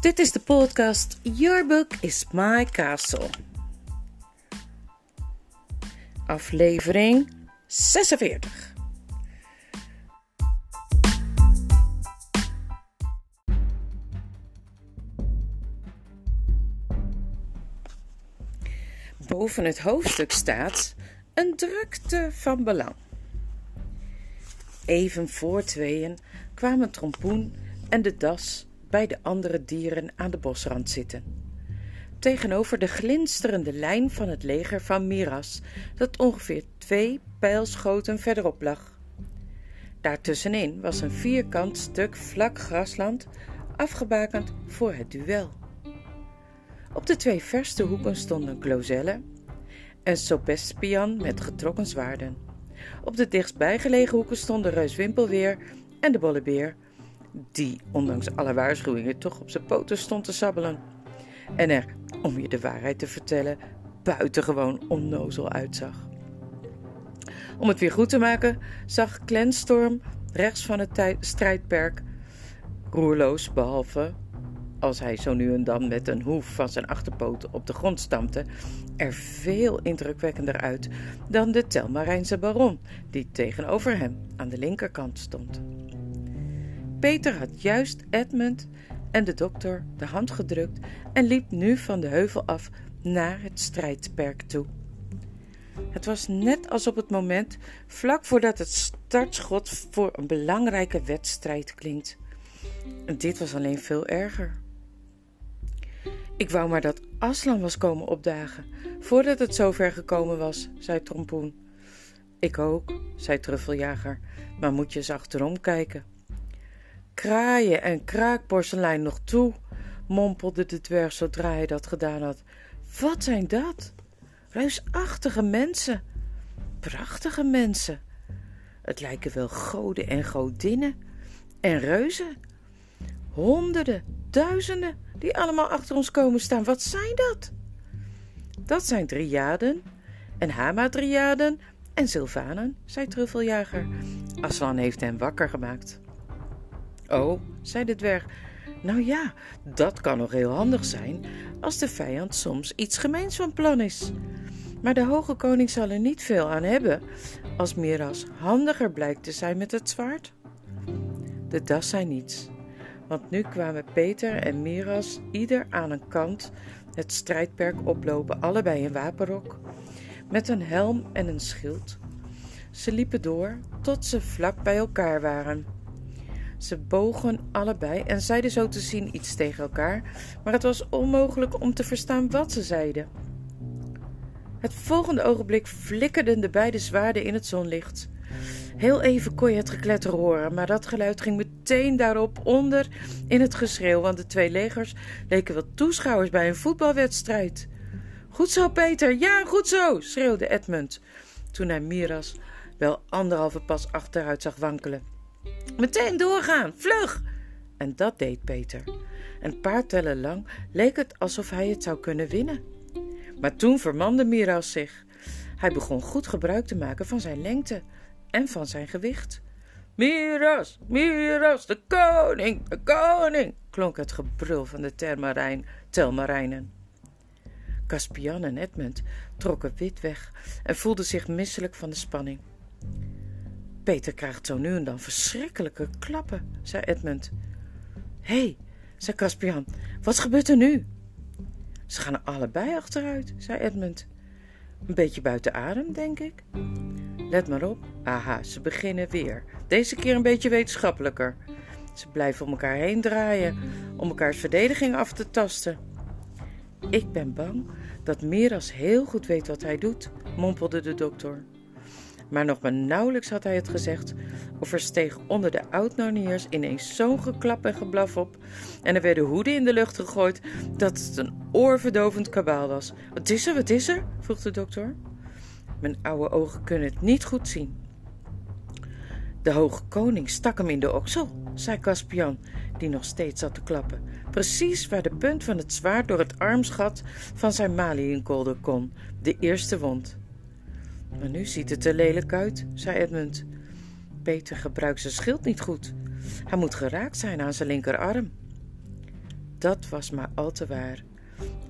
Dit is de podcast Your Book is My Castle. Aflevering 46. Boven het hoofdstuk staat een drukte van belang. Even voor tweeën kwamen Trompoen en de das bij de andere dieren aan de bosrand zitten. Tegenover de glinsterende lijn van het leger van Miras, dat ongeveer twee pijlschoten verderop lag. Daartussenin was een vierkant stuk vlak grasland, afgebakend voor het duel. Op de twee verste hoeken stonden Glozelle en Sopespian met getrokken zwaarden. Op de dichtstbijgelegen hoeken stonden Reus Wimpelweer en de Bollebeer, die ondanks alle waarschuwingen toch op zijn poten stond te sabbelen. En er, om je de waarheid te vertellen, buitengewoon onnozel uitzag. Om het weer goed te maken, zag Klenstorm rechts van het strijdperk roerloos, behalve als hij zo nu en dan met een hoef van zijn achterpoot op de grond stampte, er veel indrukwekkender uit dan de Telmarijnse baron, die tegenover hem aan de linkerkant stond. Peter had juist Edmund en de dokter de hand gedrukt en liep nu van de heuvel af naar het strijdperk toe. Het was net als op het moment vlak voordat het startschot voor een belangrijke wedstrijd klinkt. En dit was alleen veel erger. Ik wou maar dat Aslan was komen opdagen, voordat het zover gekomen was, zei Trompoen. Ik ook, zei Truffeljager, maar moet je eens achterom kijken. Kraaien en kraakporselein nog toe, mompelde de dwerg zodra hij dat gedaan had. Wat zijn dat? Reusachtige mensen, prachtige mensen. Het lijken wel goden en godinnen en reuzen. Honderden, duizenden die allemaal achter ons komen staan. Wat zijn dat? Dat zijn driaden en hamadriaden en sylvanen, zei Truffeljager. Aslan heeft hem wakker gemaakt. Oh, zei de dwerg, nou ja, dat kan nog heel handig zijn als de vijand soms iets gemeens van plan is. Maar de hoge koning zal er niet veel aan hebben als Miras handiger blijkt te zijn met het zwaard. De das zei niets, want nu kwamen Peter en Miras ieder aan een kant het strijdperk oplopen, allebei in wapenrok, met een helm en een schild. Ze liepen door tot ze vlak bij elkaar waren. Ze bogen allebei en zeiden zo te zien iets tegen elkaar, maar het was onmogelijk om te verstaan wat ze zeiden. Het volgende ogenblik flikkerden de beide zwaarden in het zonlicht. Heel even kon je het gekletter horen, maar dat geluid ging meteen daarop onder in het geschreeuw, want de twee legers leken wel toeschouwers bij een voetbalwedstrijd. Goed zo, Peter, ja, goed zo, schreeuwde Edmund, toen hij Miras wel anderhalve pas achteruit zag wankelen. Meteen doorgaan, vlug! En dat deed Peter. Een paar tellen lang leek het alsof hij het zou kunnen winnen. Maar toen vermande Miras zich. Hij begon goed gebruik te maken van zijn lengte en van zijn gewicht. Miras, Miras, de koning, de koning, klonk het gebrul van de termarijn, telmarijnen. Caspian en Edmund trokken wit weg en voelden zich misselijk van de spanning. Peter krijgt zo nu en dan verschrikkelijke klappen, zei Edmund. Hé, zei Caspian, wat gebeurt er nu? Ze gaan allebei achteruit, zei Edmund. Een beetje buiten adem, denk ik. Let maar op. Aha, ze beginnen weer. Deze keer een beetje wetenschappelijker. Ze blijven om elkaar heen draaien, om elkaars verdediging af te tasten. Ik ben bang dat Miras heel goed weet wat hij doet, mompelde de dokter. Maar nog maar nauwelijks had hij het gezegd, of er steeg onder de oud-Narniers ineens zo'n geklap en geblaf op, en er werden hoeden in de lucht gegooid, dat het een oorverdovend kabaal was. Wat is er, wat is er? vroeg de dokter. Mijn oude ogen kunnen het niet goed zien. De hoge koning stak hem in de oksel, zei Caspian, die nog steeds zat te klappen. Precies waar de punt van het zwaard door het armsgat van zijn maliënkolder kon, de eerste wond. Maar nu ziet het er lelijk uit, zei Edmund. Peter gebruikt zijn schild niet goed. Hij moet geraakt zijn aan zijn linkerarm. Dat was maar al te waar.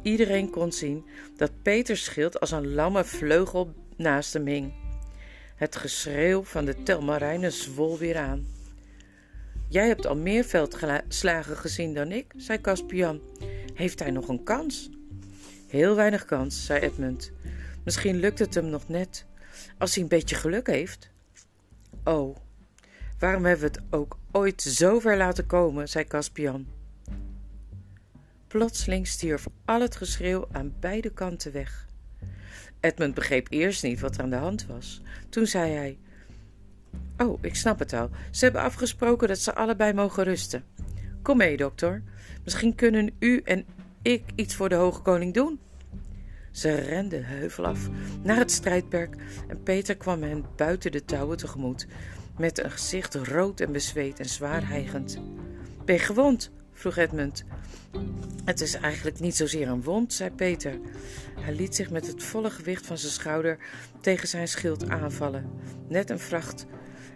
Iedereen kon zien dat Peters schild als een lamme vleugel naast hem hing. Het geschreeuw van de telmarijnen zwol weer aan. Jij hebt al meer veldslagen gezien dan ik, zei Caspian. Heeft hij nog een kans? Heel weinig kans, zei Edmund. Misschien lukt het hem nog net, als hij een beetje geluk heeft. Oh, waarom hebben we het ook ooit zo ver laten komen, zei Caspian. Plotseling stierf al het geschreeuw aan beide kanten weg. Edmund begreep eerst niet wat er aan de hand was. Toen zei hij: Oh, ik snap het al. Ze hebben afgesproken dat ze allebei mogen rusten. Kom mee, dokter. Misschien kunnen u en ik iets voor de hoge koning doen. Ze renden heuvel af naar het strijdperk en Peter kwam hen buiten de touwen tegemoet, met een gezicht rood en bezweet en zwaar hijgend. Ben je gewond? vroeg Edmund. Het is eigenlijk niet zozeer een wond, zei Peter. Hij liet zich met het volle gewicht van zijn schouder tegen zijn schild aanvallen. Net een vracht.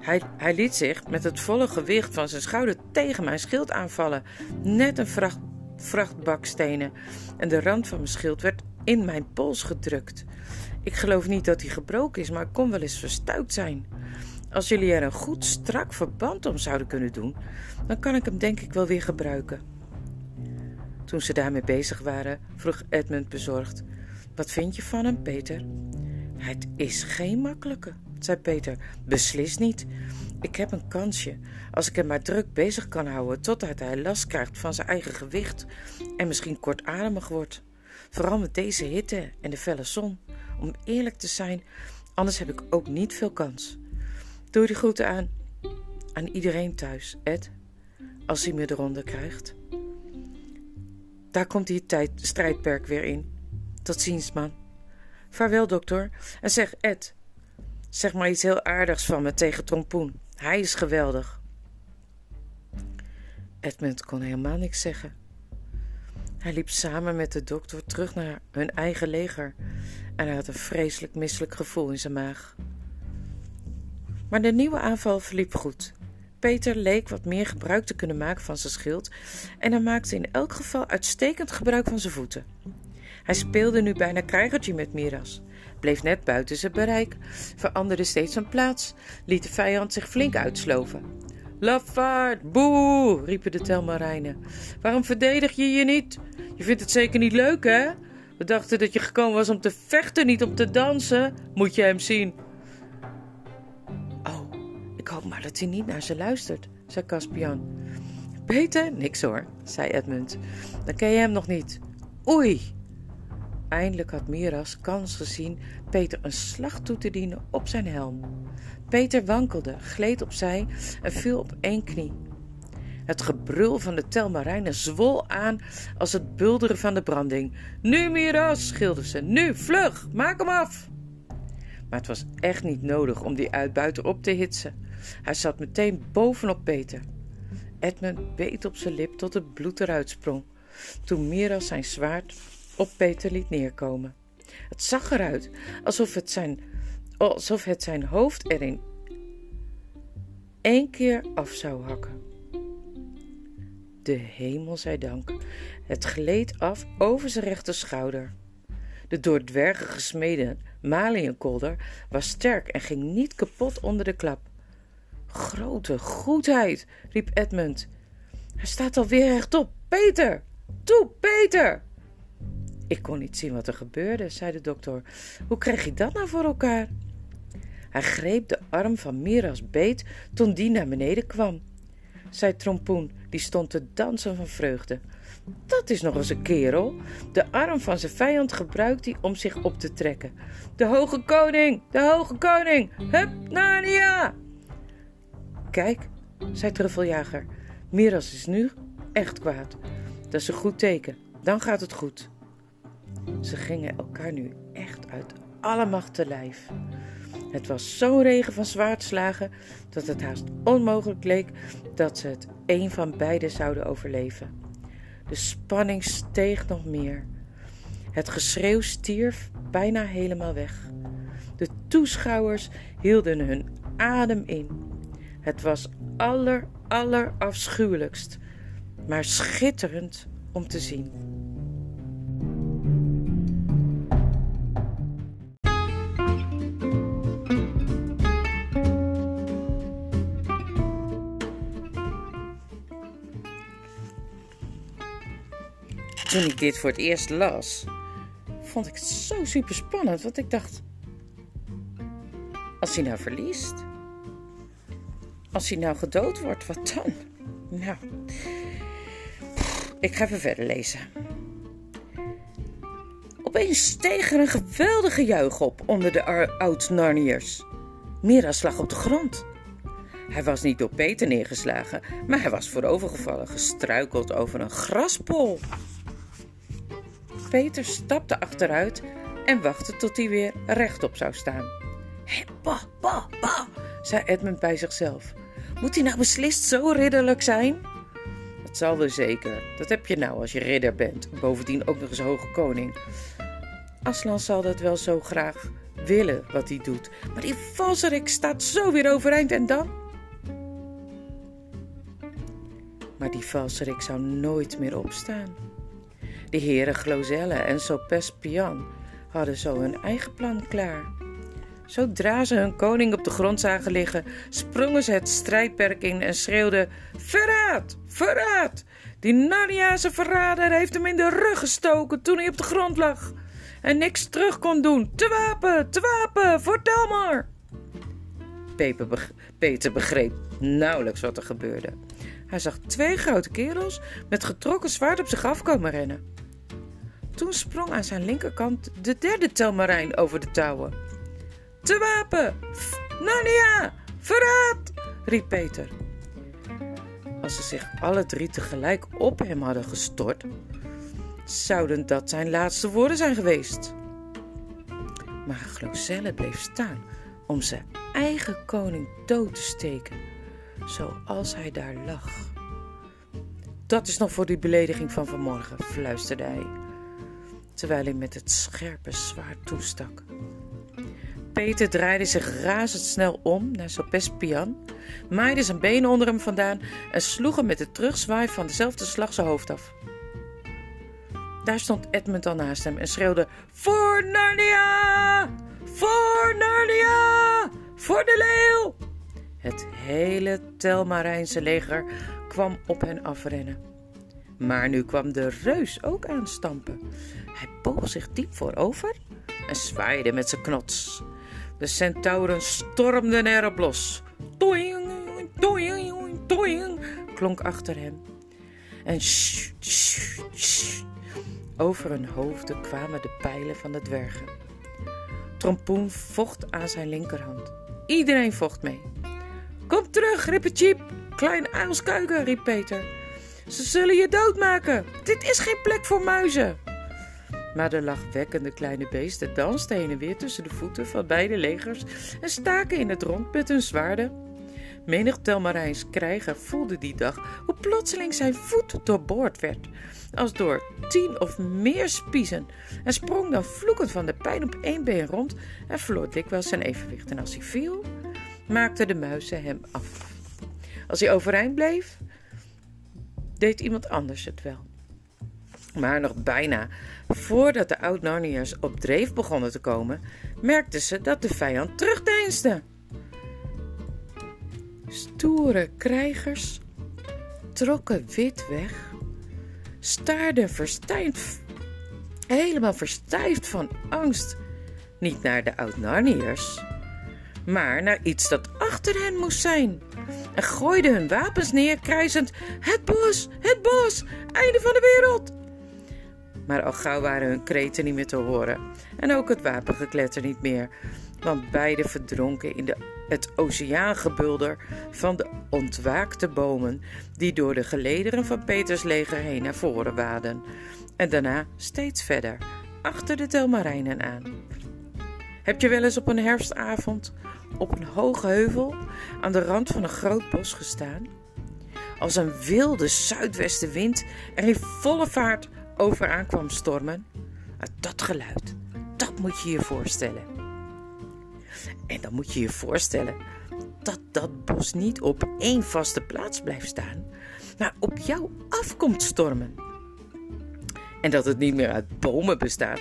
Hij, hij liet zich met het volle gewicht van zijn schouder tegen mijn schild aanvallen. Net een vracht, vracht bakstenen. En de rand van mijn schild werd in mijn pols gedrukt. Ik geloof niet dat hij gebroken is, maar kon wel eens verstuikt zijn. Als jullie er een goed strak verband om zouden kunnen doen, dan kan ik hem denk ik wel weer gebruiken. Toen ze daarmee bezig waren, vroeg Edmund bezorgd: Wat vind je van hem, Peter? Het is geen makkelijke, zei Peter. Beslist niet. Ik heb een kansje. Als ik hem maar druk bezig kan houden totdat hij last krijgt van zijn eigen gewicht en misschien kortademig wordt. Vooral met deze hitte en de felle zon. Om eerlijk te zijn, anders heb ik ook niet veel kans. Doe die groeten aan. Aan iedereen thuis, Ed. Als hij me eronder krijgt. Daar komt die tijd, strijdperk weer in. Tot ziens, man. Vaarwel, dokter. En zeg, Ed. Zeg maar iets heel aardigs van me tegen Trompoen. Hij is geweldig. Edmund kon helemaal niks zeggen. Hij liep samen met de dokter terug naar hun eigen leger en hij had een vreselijk misselijk gevoel in zijn maag. Maar de nieuwe aanval verliep goed. Peter leek wat meer gebruik te kunnen maken van zijn schild en hij maakte in elk geval uitstekend gebruik van zijn voeten. Hij speelde nu bijna krijgertje met Miras, bleef net buiten zijn bereik, veranderde steeds van plaats, liet de vijand zich flink uitsloven. Lafaard, boe, riepen de Telmarijnen. Waarom verdedig je je niet? Je vindt het zeker niet leuk, hè? We dachten dat je gekomen was om te vechten, niet om te dansen. Moet je hem zien. Oh, ik hoop maar dat hij niet naar ze luistert, zei Caspian. Peter? Niks hoor, zei Edmund. Dan ken je hem nog niet. Oei! Eindelijk had Miras kans gezien Peter een slag toe te dienen op zijn helm. Peter wankelde, gleed opzij en viel op één knie. Het gebrul van de telmarijnen zwol aan als het bulderen van de branding. Nu, Miras, schilderden ze. Nu, vlug, maak hem af. Maar het was echt niet nodig om die uitbuiter op te hitsen. Hij zat meteen bovenop Peter. Edmund beet op zijn lip tot het bloed eruit sprong. Toen Miras zijn zwaard op Peter liet neerkomen. Het zag eruit alsof het zijn, alsof het zijn hoofd erin één keer af zou hakken. De hemel zij dank. Het gleed af over zijn rechter schouder. De door dwergen gesmeden maliënkolder was sterk en ging niet kapot onder de klap. Grote goedheid, riep Edmund. Hij staat alweer rechtop. Peter! Toe, Peter! Ik kon niet zien wat er gebeurde, zei de dokter. Hoe krijg je dat nou voor elkaar? Hij greep de arm van Miras beet toen die naar beneden kwam zei Trompoen, die stond te dansen van vreugde. Dat is nog eens een kerel. De arm van zijn vijand gebruikt hij om zich op te trekken. De hoge koning, de hoge koning, hup, Narnia! Kijk, zei Truffeljager, Miras is nu echt kwaad. Dat is een goed teken, dan gaat het goed. Ze gingen elkaar nu echt uit alle macht te lijf. Het was zo'n regen van zwaardslagen dat het haast onmogelijk leek dat ze het een van beiden zouden overleven. De spanning steeg nog meer. Het geschreeuw stierf bijna helemaal weg. De toeschouwers hielden hun adem in. Het was aller, afschuwelijkst, maar schitterend om te zien. Toen ik dit voor het eerst las, vond ik het zo super spannend. Want ik dacht: als hij nou verliest, als hij nou gedood wordt, wat dan? Nou, ik ga even verder lezen. Opeens steeg er een geweldige juich op onder de oud-Narniërs. Mira slag op de grond. Hij was niet door Peter neergeslagen, maar hij was voorovergevallen, gestruikeld over een graspol. Peter stapte achteruit en wachtte tot hij weer rechtop zou staan. Hé, pa, pa, pa, zei Edmund bij zichzelf. Moet hij nou beslist zo ridderlijk zijn? Dat zal wel zeker. Dat heb je nou als je ridder bent. Bovendien ook nog eens hoge koning. Aslan zal dat wel zo graag willen wat hij doet. Maar die valserik staat zo weer overeind en dan? Maar die valserik zou nooit meer opstaan. De heren Glozelle en Sopes Pian hadden zo hun eigen plan klaar. Zodra ze hun koning op de grond zagen liggen, sprongen ze het strijdperk in en schreeuwden: Verraad! Verraad! Die Narniaanse verrader heeft hem in de rug gestoken toen hij op de grond lag en niks terug kon doen. Te wapen! Te wapen! Vertel maar! Peter begreep nauwelijks wat er gebeurde. Hij zag twee grote kerels met getrokken zwaard op zich afkomen rennen. Toen sprong aan zijn linkerkant de derde telmarijn over de touwen. Te wapen! Narnia! Verraad! riep Peter. Als ze zich alle drie tegelijk op hem hadden gestort, zouden dat zijn laatste woorden zijn geweest. Maar Glocelle bleef staan om zijn eigen koning dood te steken, zoals hij daar lag. Dat is nog voor die belediging van vanmorgen, fluisterde hij terwijl hij met het scherpe zwaard toestak. Peter draaide zich razendsnel om naar Sopespian, maaide zijn benen onder hem vandaan en sloeg hem met de terugzwaai van dezelfde slag zijn hoofd af. Daar stond Edmund al naast hem en schreeuwde: Voor Narnia! Voor Narnia! Voor de leeuw! Het hele Telmarijnse leger kwam op hen afrennen. Maar nu kwam de reus ook aanstampen. Hij boog zich diep voorover en zwaaide met zijn knots. De centauren stormden erop los. Toing, toing, toing, klonk achter hem. En shh, over hun hoofden kwamen de pijlen van de dwergen. Trompoen vocht aan zijn linkerhand. Iedereen vocht mee. Kom terug, Rippecheep, klein uilskuiken, riep Peter. Ze zullen je doodmaken. Dit is geen plek voor muizen. Maar de lachwekkende kleine beesten dansten heen en weer tussen de voeten van beide legers en staken in het rond met hun zwaarden. Menig Telmarijns krijger voelde die dag hoe plotseling zijn voet doorboord werd, als door tien of meer spiezen, en sprong dan vloekend van de pijn op één been rond en verloor dikwijls zijn evenwicht. En als hij viel, maakten de muizen hem af. Als hij overeind bleef, deed iemand anders het wel. Maar nog bijna voordat de oud-Narniërs op dreef begonnen te komen, merkten ze dat de vijand terugdeinsde. Stoere krijgers trokken wit weg, staarden verstijfd, helemaal verstijfd van angst, niet naar de oud-Narniërs, maar naar iets dat achter hen moest zijn. En gooiden hun wapens neer, krijzend: Het bos, het bos, einde van de wereld! Maar al gauw waren hun kreten niet meer te horen en ook het wapengekletter niet meer, want beide verdronken in de, het oceaangebulder van de ontwaakte bomen die door de gelederen van Peters leger heen naar voren waden en daarna steeds verder achter de Telmarijnen aan. Heb je wel eens op een herfstavond op een hoge heuvel aan de rand van een groot bos gestaan? Als een wilde zuidwestenwind er in volle vaart overaan kwam stormen? Dat geluid, dat moet je je voorstellen. En dan moet je je voorstellen dat dat bos niet op één vaste plaats blijft staan, maar op jou afkomt stormen. En dat het niet meer uit bomen bestaat,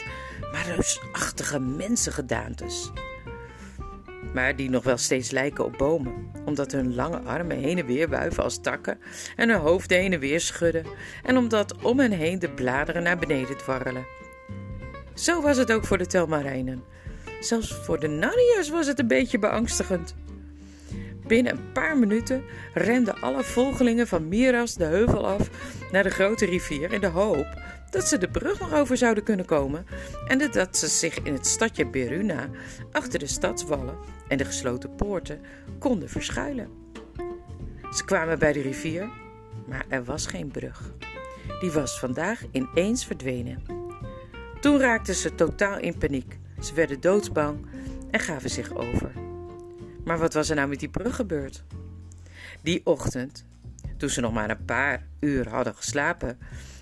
maar reusachtige mensengedaantes. Maar die nog wel steeds lijken op bomen, omdat hun lange armen heen en weer wuiven als takken en hun hoofden heen en weer schudden, en omdat om hen heen de bladeren naar beneden dwarrelen. Zo was het ook voor de telmarijnen. Zelfs voor de Narniërs was het een beetje beangstigend. Binnen een paar minuten renden alle volgelingen van Miras de heuvel af naar de grote rivier in de hoop dat ze de brug nog over zouden kunnen komen en dat ze zich in het stadje Beruna achter de stadswallen en de gesloten poorten konden verschuilen. Ze kwamen bij de rivier, maar er was geen brug. Die was vandaag ineens verdwenen. Toen raakten ze totaal in paniek. Ze werden doodsbang en gaven zich over. Maar wat was er nou met die brug gebeurd? Die ochtend, toen ze nog maar een paar uur hadden geslapen,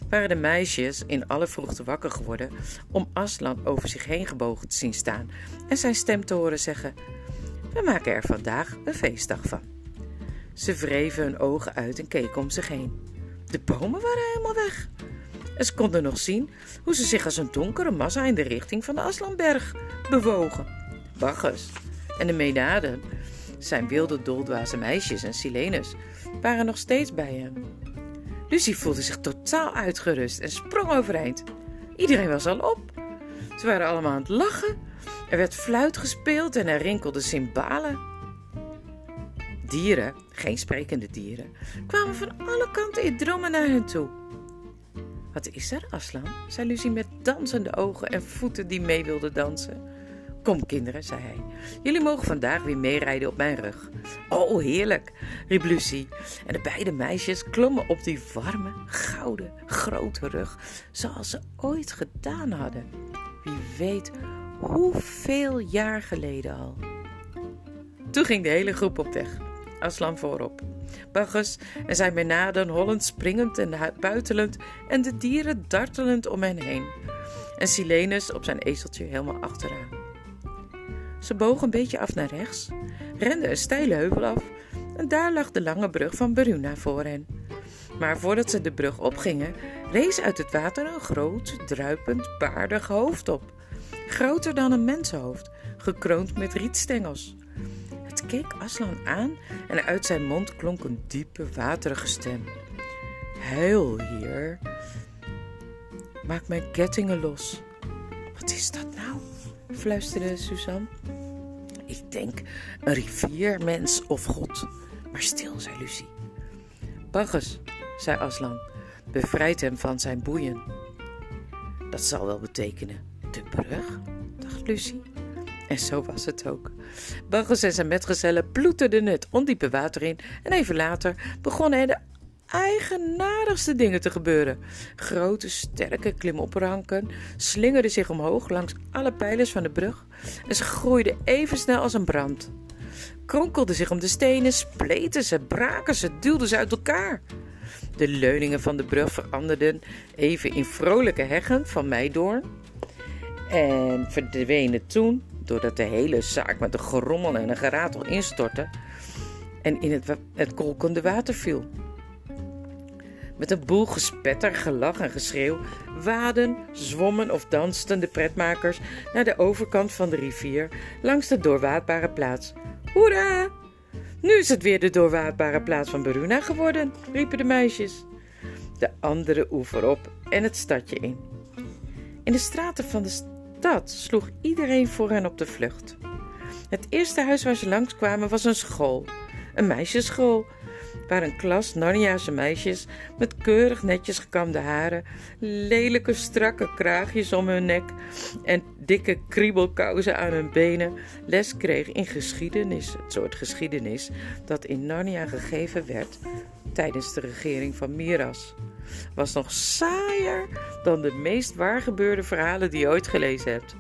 waren de meisjes in alle vroegte wakker geworden om Aslan over zich heen gebogen te zien staan en zijn stem te horen zeggen: We maken er vandaag een feestdag van. Ze wreven hun ogen uit en keken om zich heen. De bomen waren helemaal weg. En ze konden nog zien hoe ze zich als een donkere massa in de richting van de Aslanberg bewogen. Bacchus en de Menaden, zijn wilde doldwaze meisjes en Silenus, waren nog steeds bij hem. Lucie voelde zich totaal uitgerust en sprong overeind. Iedereen was al op. Ze waren allemaal aan het lachen. Er werd fluit gespeeld en er rinkelden cymbalen. Dieren, geen sprekende dieren, kwamen van alle kanten in drommen naar hen toe. Wat is er, Aslan? zei Lucie met dansende ogen en voeten die mee wilden dansen. Kom, kinderen, zei hij. Jullie mogen vandaag weer meerijden op mijn rug. Oh, heerlijk, riep Lucie. En de beide meisjes klommen op die warme, gouden, grote rug, zoals ze ooit gedaan hadden. Wie weet hoeveel jaar geleden al. Toen ging de hele groep op weg. Aslan voorop. Bacchus en zijn menaden hollend, springend en buitelend en de dieren dartelend om hen heen. En Silenus op zijn ezeltje helemaal achteraan. Ze bogen een beetje af naar rechts, renden een steile heuvel af en daar lag de lange brug van Beruna voor hen. Maar voordat ze de brug opgingen, rees uit het water een groot, druipend, baardig hoofd op. Groter dan een mensenhoofd, gekroond met rietstengels. Het keek Aslan aan en uit zijn mond klonk een diepe, waterige stem. Heil hier. Maak mijn kettingen los. Wat is dat nou? Fluisterde Suzanne. Ik denk een rivier, mens of god. Maar stil, zei Lucie. Bacchus, zei Aslan, bevrijd hem van zijn boeien. Dat zal wel betekenen de brug, dacht Lucie. En zo was het ook. Bacchus en zijn metgezellen ploeterden het ondiepe water in en even later begonnen de eigenaardigste dingen te gebeuren. Grote, sterke klimopranken slingerden zich omhoog langs alle pijlers van de brug en ze groeiden even snel als een brand. Kronkelden zich om de stenen, spleten ze, braken ze, duwden ze uit elkaar. De leuningen van de brug veranderden even in vrolijke heggen van meidoorn en verdwenen toen, doordat de hele zaak met een gerommel en een geratel instortte en in het, het kolkende water viel. Met een boel gespetter, gelach en geschreeuw waden, zwommen of dansten de pretmakers naar de overkant van de rivier langs de doorwaadbare plaats. Hoera! Nu is het weer de doorwaadbare plaats van Beruna geworden, riepen de meisjes. De andere oever op en het stadje in. In de straten van de stad sloeg iedereen voor hen op de vlucht. Het eerste huis waar ze langskwamen was een school, een meisjesschool waar een klas Narniaanse meisjes met keurig netjes gekamde haren, lelijke strakke kraagjes om hun nek en dikke kriebelkousen aan hun benen les kreeg in geschiedenis, het soort geschiedenis dat in Narnia gegeven werd tijdens de regering van Miras. Was nog saaier dan de meest waargebeurde verhalen die je ooit gelezen hebt.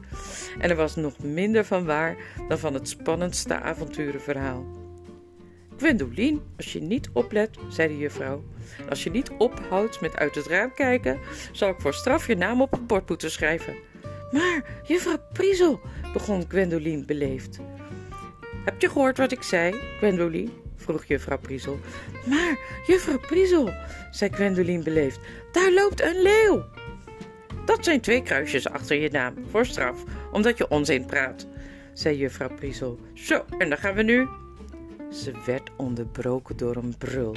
En er was nog minder van waar dan van het spannendste avonturenverhaal. Gwendoline, als je niet oplet, zei de juffrouw. Als je niet ophoudt met uit het raam kijken, zal ik voor straf je naam op het bord moeten schrijven. Maar, juffrouw Priesel, begon Gwendoline beleefd. Heb je gehoord wat ik zei, Gwendoline? vroeg juffrouw Priesel. Maar, juffrouw Priesel, zei Gwendoline beleefd, daar loopt een leeuw. Dat zijn twee kruisjes achter je naam, voor straf, omdat je onzin praat, zei juffrouw Priesel. Zo, en dan gaan we nu. Ze werd onderbroken door een brul.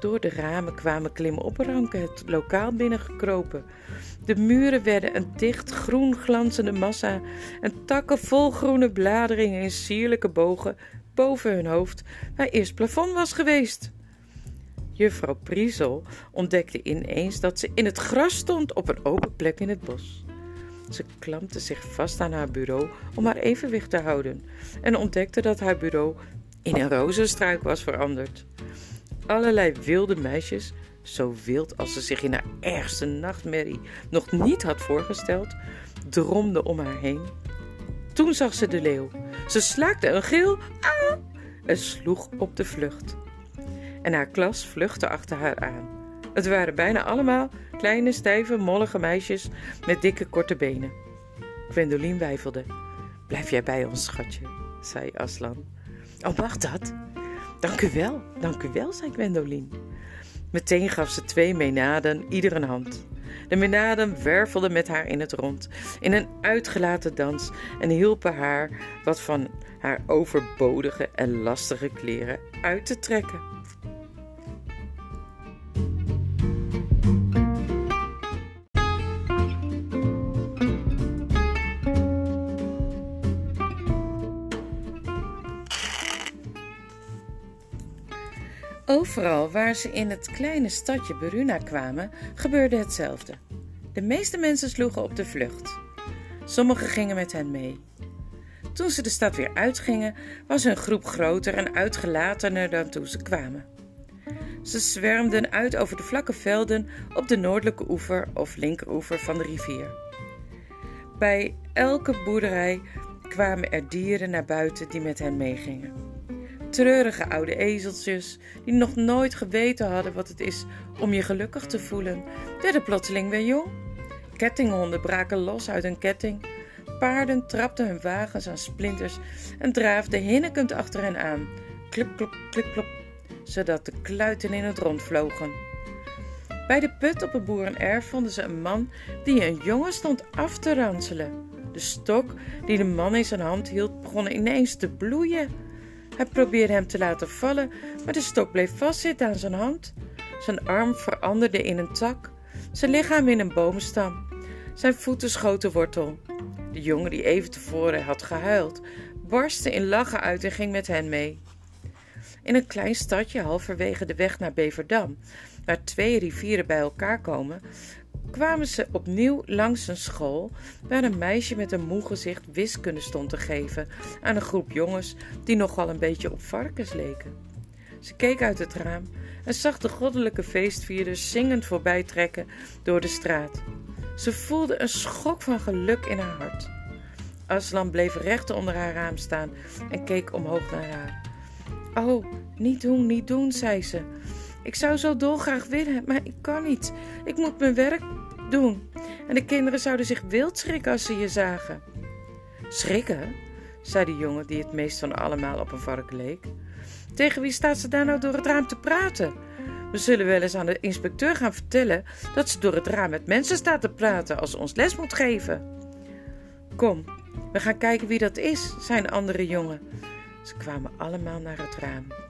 Door de ramen kwamen klimopranken het lokaal binnengekropen. De muren werden een dicht groen glanzende massa en takken vol groene bladeringen in sierlijke bogen boven hun hoofd, waar eerst plafond was geweest. Juffrouw Priesel ontdekte ineens dat ze in het gras stond op een open plek in het bos. Ze klampte zich vast aan haar bureau om haar evenwicht te houden en ontdekte dat haar bureau in een rozenstruik was veranderd. Allerlei wilde meisjes, zo wild als ze zich in haar ergste nachtmerrie nog niet had voorgesteld, dromden om haar heen. Toen zag ze de leeuw. Ze slaakte een gil ah, en sloeg op de vlucht. En haar klas vluchtte achter haar aan. Het waren bijna allemaal kleine, stijve, mollige meisjes met dikke, korte benen. Gwendoline wijfelde. Blijf jij bij ons, schatje, zei Aslan. Oh, mag dat? Dank u wel, dank u wel, zei Gwendoline. Meteen gaf ze twee menaden ieder een hand. De menaden wervelden met haar in het rond, in een uitgelaten dans, en hielpen haar wat van haar overbodige en lastige kleren uit te trekken. Overal waar ze in het kleine stadje Beruna kwamen, gebeurde hetzelfde. De meeste mensen sloegen op de vlucht. Sommigen gingen met hen mee. Toen ze de stad weer uitgingen, was hun groep groter en uitgelatener dan toen ze kwamen. Ze zwermden uit over de vlakke velden op de noordelijke oever of linkeroever van de rivier. Bij elke boerderij kwamen er dieren naar buiten die met hen meegingen. Treurige oude ezeltjes, die nog nooit geweten hadden wat het is om je gelukkig te voelen, werden plotseling weer jong. Kettinghonden braken los uit hun ketting. Paarden trapten hun wagens aan splinters en draafden hinnekend achter hen aan. Klip, klop, klip, klop, zodat de kluiten in het rond vlogen. Bij de put op het boerenerf vonden ze een man die een jongen stond af te ranselen. De stok die de man in zijn hand hield begon ineens te bloeien. Hij probeerde hem te laten vallen, maar de stok bleef vastzitten aan zijn hand. Zijn arm veranderde in een tak, zijn lichaam in een boomstam. Zijn voeten schoten wortel. De jongen die even tevoren had gehuild, barstte in lachen uit en ging met hen mee. In een klein stadje halverwege de weg naar Beverdam, waar twee rivieren bij elkaar komen, kwamen ze opnieuw langs een school waar een meisje met een moe gezicht wiskunde stond te geven aan een groep jongens die nogal een beetje op varkens leken. Ze keek uit het raam en zag de goddelijke feestvierders zingend voorbij trekken door de straat. Ze voelde een schok van geluk in haar hart. Aslan bleef recht onder haar raam staan en keek omhoog naar haar. Oh, niet doen, niet doen, zei ze. Ik zou zo dolgraag willen, maar ik kan niet. Ik moet mijn werk doen. En de kinderen zouden zich wild schrikken als ze je zagen. Schrikken? zei de jongen die het meest van allemaal op een varken leek. Tegen wie staat ze daar nou door het raam te praten? We zullen wel eens aan de inspecteur gaan vertellen dat ze door het raam met mensen staat te praten als ze ons les moet geven. Kom, we gaan kijken wie dat is, zei een andere jongen. Ze kwamen allemaal naar het raam.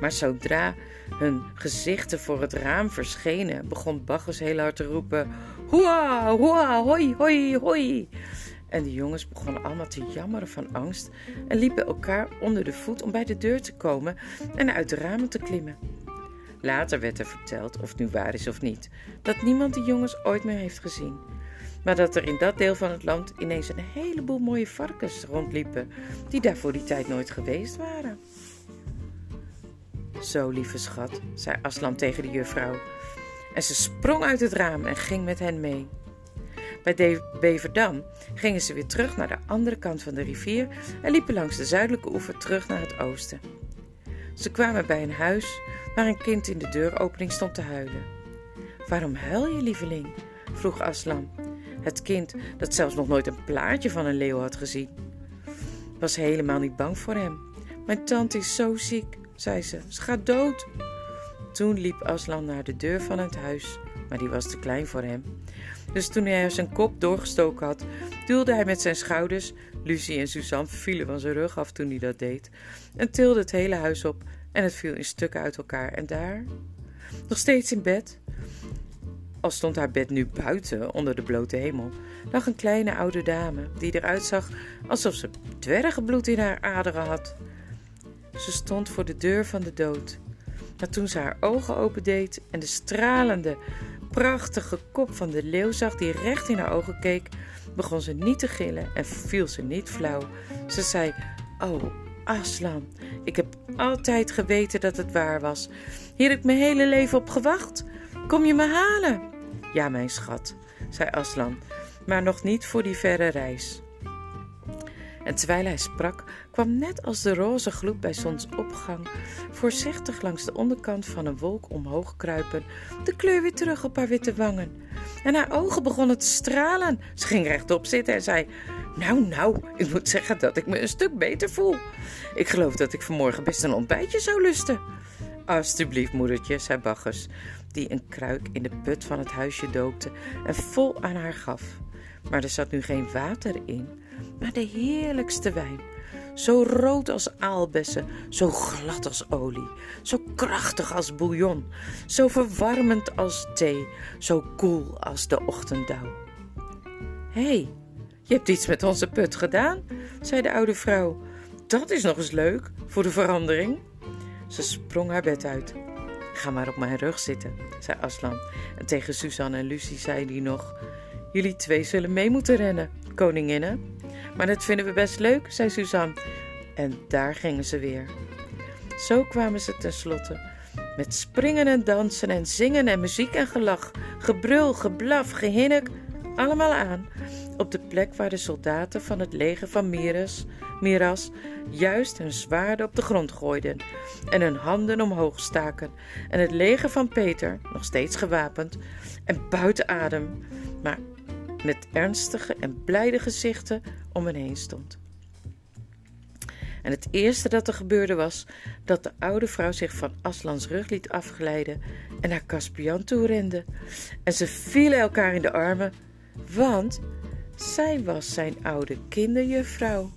Maar zodra hun gezichten voor het raam verschenen, begon Bacchus heel hard te roepen: Hoera, hoera, hoi, hoi, hoi. En de jongens begonnen allemaal te jammeren van angst en liepen elkaar onder de voet om bij de deur te komen en uit de ramen te klimmen. Later werd er verteld, of het nu waar is of niet, dat niemand de jongens ooit meer heeft gezien. Maar dat er in dat deel van het land ineens een heleboel mooie varkens rondliepen, die daar voor die tijd nooit geweest waren. Zo, lieve schat, zei Aslan tegen de juffrouw. En ze sprong uit het raam en ging met hen mee. Bij Beverdam gingen ze weer terug naar de andere kant van de rivier en liepen langs de zuidelijke oever terug naar het oosten. Ze kwamen bij een huis waar een kind in de deuropening stond te huilen. Waarom huil je, lieveling? vroeg Aslan. Het kind, dat zelfs nog nooit een plaatje van een leeuw had gezien, was helemaal niet bang voor hem. Mijn tante is zo ziek, zei ze. Ze gaat dood. Toen liep Aslan naar de deur van het huis maar die was te klein voor hem. Dus toen hij zijn kop doorgestoken had, duwde hij met zijn schouders, Lucie en Suzanne vielen van zijn rug af toen hij dat deed, en tilde het hele huis op en het viel in stukken uit elkaar. En daar, nog steeds in bed, al stond haar bed nu buiten onder de blote hemel, lag een kleine oude dame die eruit zag alsof ze dwergenbloed in haar aderen had. Ze stond voor de deur van de dood. Maar toen ze haar ogen opendeed en de stralende, prachtige kop van de leeuw zag die recht in haar ogen keek, begon ze niet te gillen en viel ze niet flauw. Ze zei: Oh, Aslan, ik heb altijd geweten dat het waar was. Hier heb ik mijn hele leven op gewacht. Kom je me halen? Ja, mijn schat, zei Aslan, maar nog niet voor die verre reis. En terwijl hij sprak, kwam net als de roze gloed bij zonsopgang voorzichtig langs de onderkant van een wolk omhoog kruipen, de kleur weer terug op haar witte wangen. En haar ogen begonnen te stralen. Ze ging rechtop zitten en zei: Nou, nou, ik moet zeggen dat ik me een stuk beter voel. Ik geloof dat ik vanmorgen best een ontbijtje zou lusten. Alsjeblieft, moedertje, zei Bacchus, die een kruik in de put van het huisje doopte en vol aan haar gaf. Maar er zat nu geen water in, maar de heerlijkste wijn. Zo rood als aalbessen, zo glad als olie, zo krachtig als bouillon, zo verwarmend als thee, zo koel als de ochtenddauw. Hé, hey, je hebt iets met onze put gedaan, zei de oude vrouw. Dat is nog eens leuk, voor de verandering. Ze sprong haar bed uit. Ga maar op mijn rug zitten, zei Aslan. En tegen Suzanne en Lucie zei hij nog: Jullie twee zullen mee moeten rennen, koninginnen. Maar dat vinden we best leuk, zei Suzanne. En daar gingen ze weer. Zo kwamen ze tenslotte. Met springen en dansen en zingen en muziek en gelach, gebrul, geblaf, gehinnik, allemaal aan. Op de plek waar de soldaten van het leger van Miras, Miras juist hun zwaarden op de grond gooiden en hun handen omhoog staken. En het leger van Peter, nog steeds gewapend en buiten adem, maar met ernstige en blijde gezichten om heen stond. En het eerste dat er gebeurde was dat de oude vrouw zich van Aslans rug liet afglijden en naar Caspian toe rende. En ze vielen elkaar in de armen, want zij was zijn oude kinderjuffrouw.